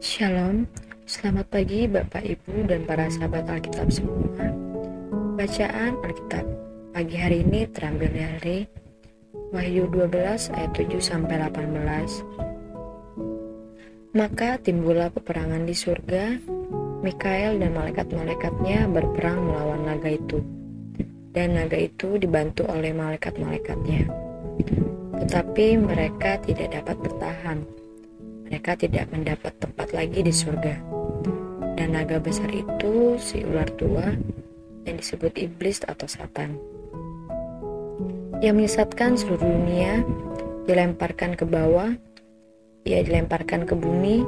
Shalom, selamat pagi Bapak Ibu dan para sahabat Alkitab semua. Bacaan Alkitab pagi hari ini terambil dari Wahyu 12 ayat 7 sampai 18. Maka timbullah peperangan di surga, Mikael dan malaikat-malaikatnya berperang melawan naga itu. Dan naga itu dibantu oleh malaikat-malaikatnya. Tetapi mereka tidak dapat bertahan mereka tidak mendapat tempat lagi di surga. Dan naga besar itu si ular tua yang disebut iblis atau satan. Yang menyesatkan seluruh dunia dilemparkan ke bawah, ia dilemparkan ke bumi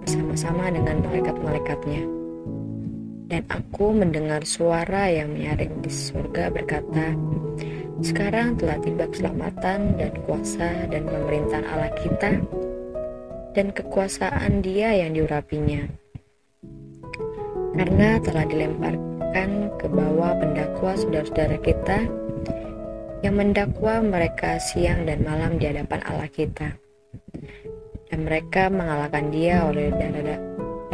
bersama-sama dengan malaikat-malaikatnya. Dan aku mendengar suara yang menyaring di surga berkata, Sekarang telah tiba keselamatan dan kuasa dan pemerintahan Allah kita dan kekuasaan dia yang diurapinya. Karena telah dilemparkan ke bawah pendakwa saudara-saudara kita yang mendakwa mereka siang dan malam di hadapan Allah kita. Dan mereka mengalahkan dia oleh darah,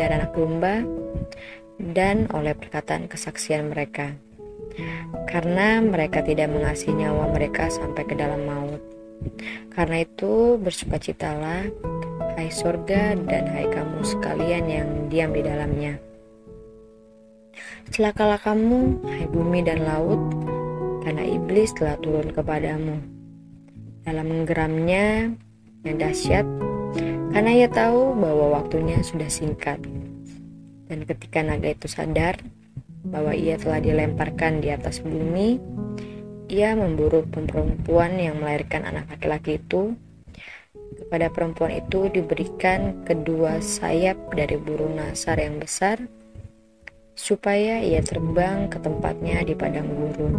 darah anak domba dan oleh perkataan kesaksian mereka. Karena mereka tidak mengasihi nyawa mereka sampai ke dalam maut. Karena itu bersukacitalah hai surga dan hai kamu sekalian yang diam di dalamnya. Celakalah kamu, hai bumi dan laut, karena iblis telah turun kepadamu. Dalam menggeramnya yang dahsyat, karena ia tahu bahwa waktunya sudah singkat. Dan ketika naga itu sadar bahwa ia telah dilemparkan di atas bumi, ia memburu perempuan yang melahirkan anak laki-laki itu kepada perempuan itu diberikan kedua sayap dari burung nasar yang besar, supaya ia terbang ke tempatnya di padang gurun,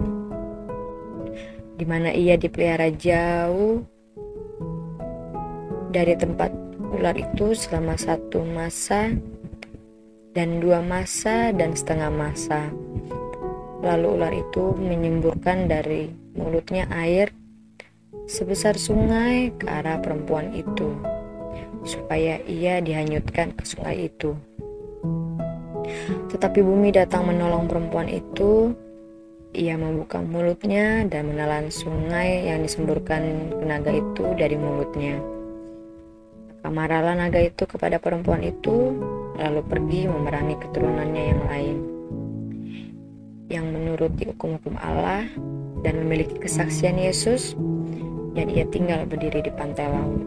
di mana ia dipelihara jauh dari tempat ular itu selama satu masa dan dua masa dan setengah masa. Lalu ular itu menyemburkan dari mulutnya air sebesar sungai ke arah perempuan itu, supaya ia dihanyutkan ke sungai itu. Tetapi bumi datang menolong perempuan itu. Ia membuka mulutnya dan menelan sungai yang disemburkan naga itu dari mulutnya. Maka naga itu kepada perempuan itu, lalu pergi memerangi keturunannya yang lain. Yang menuruti hukum-hukum Allah dan memiliki kesaksian Yesus, dan ia tinggal berdiri di pantai laut.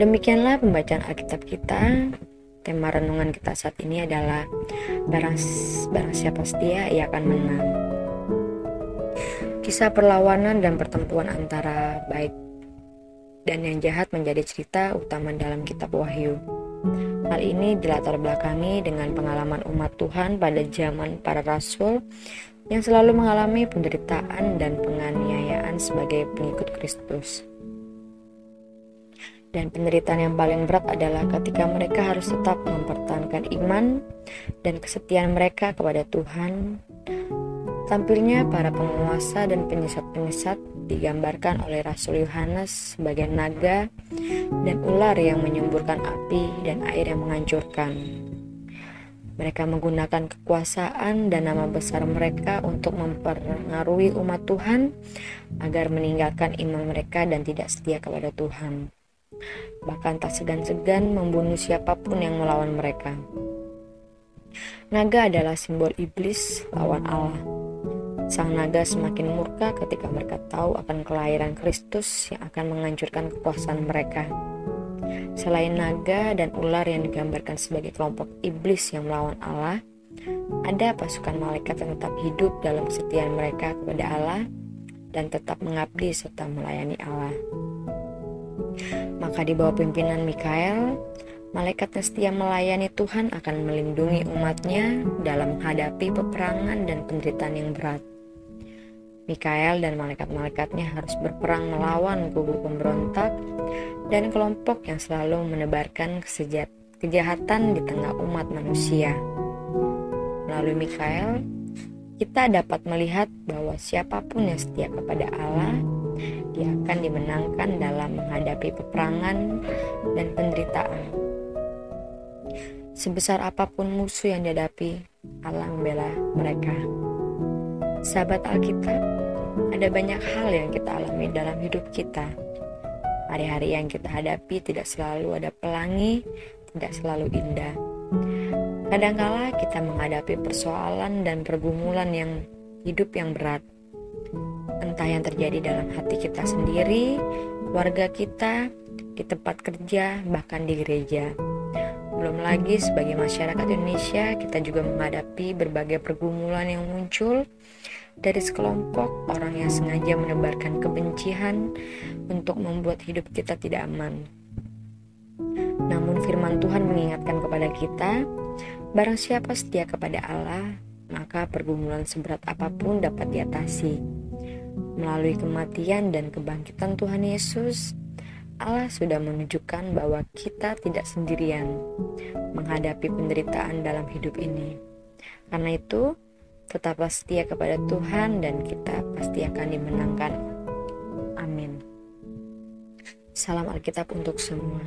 Demikianlah pembacaan Alkitab kita. Tema renungan kita saat ini adalah barang, barang siapa setia ia akan menang. Kisah perlawanan dan pertempuran antara baik dan yang jahat menjadi cerita utama dalam kitab Wahyu. Hal ini dilatar belakangi dengan pengalaman umat Tuhan pada zaman para rasul yang selalu mengalami penderitaan dan penganiayaan sebagai pengikut Kristus. Dan penderitaan yang paling berat adalah ketika mereka harus tetap mempertahankan iman dan kesetiaan mereka kepada Tuhan. Tampilnya para penguasa dan penyesat-penyesat digambarkan oleh Rasul Yohanes sebagai naga dan ular yang menyemburkan api dan air yang menghancurkan. Mereka menggunakan kekuasaan dan nama besar mereka untuk mempengaruhi umat Tuhan agar meninggalkan iman mereka dan tidak setia kepada Tuhan. Bahkan tak segan-segan membunuh siapa pun yang melawan mereka. Naga adalah simbol iblis lawan Allah. Sang naga semakin murka ketika mereka tahu akan kelahiran Kristus yang akan menghancurkan kekuasaan mereka. Selain naga dan ular yang digambarkan sebagai kelompok iblis yang melawan Allah, ada pasukan malaikat yang tetap hidup dalam kesetiaan mereka kepada Allah dan tetap mengabdi serta melayani Allah. Maka di bawah pimpinan Mikael, malaikat yang setia melayani Tuhan akan melindungi umatnya dalam menghadapi peperangan dan penderitaan yang berat. Mikael dan malaikat-malaikatnya harus berperang melawan kubu pemberontak dan kelompok yang selalu menebarkan kejahatan di tengah umat manusia. Melalui Mikael, kita dapat melihat bahwa siapa pun yang setia kepada Allah, dia akan dimenangkan dalam menghadapi peperangan dan penderitaan. Sebesar apa pun musuh yang dihadapi, Allah membela mereka. Sahabat Alkitab, ada banyak hal yang kita alami dalam hidup kita. Hari-hari yang kita hadapi tidak selalu ada pelangi, tidak selalu indah. Kadangkala kita menghadapi persoalan dan pergumulan yang hidup yang berat. Entah yang terjadi dalam hati kita sendiri, warga kita, di tempat kerja, bahkan di gereja. Belum lagi sebagai masyarakat Indonesia, kita juga menghadapi berbagai pergumulan yang muncul dari sekelompok orang yang sengaja menebarkan kebencian untuk membuat hidup kita tidak aman. Namun firman Tuhan mengingatkan kepada kita, barang siapa setia kepada Allah, maka pergumulan seberat apa pun dapat diatasi. Melalui kematian dan kebangkitan Tuhan Yesus, Allah sudah menunjukkan bahwa kita tidak sendirian menghadapi penderitaan dalam hidup ini. Karena itu, tetaplah setia kepada Tuhan dan kita pasti akan dimenangkan. Amin. Salam Alkitab untuk semua.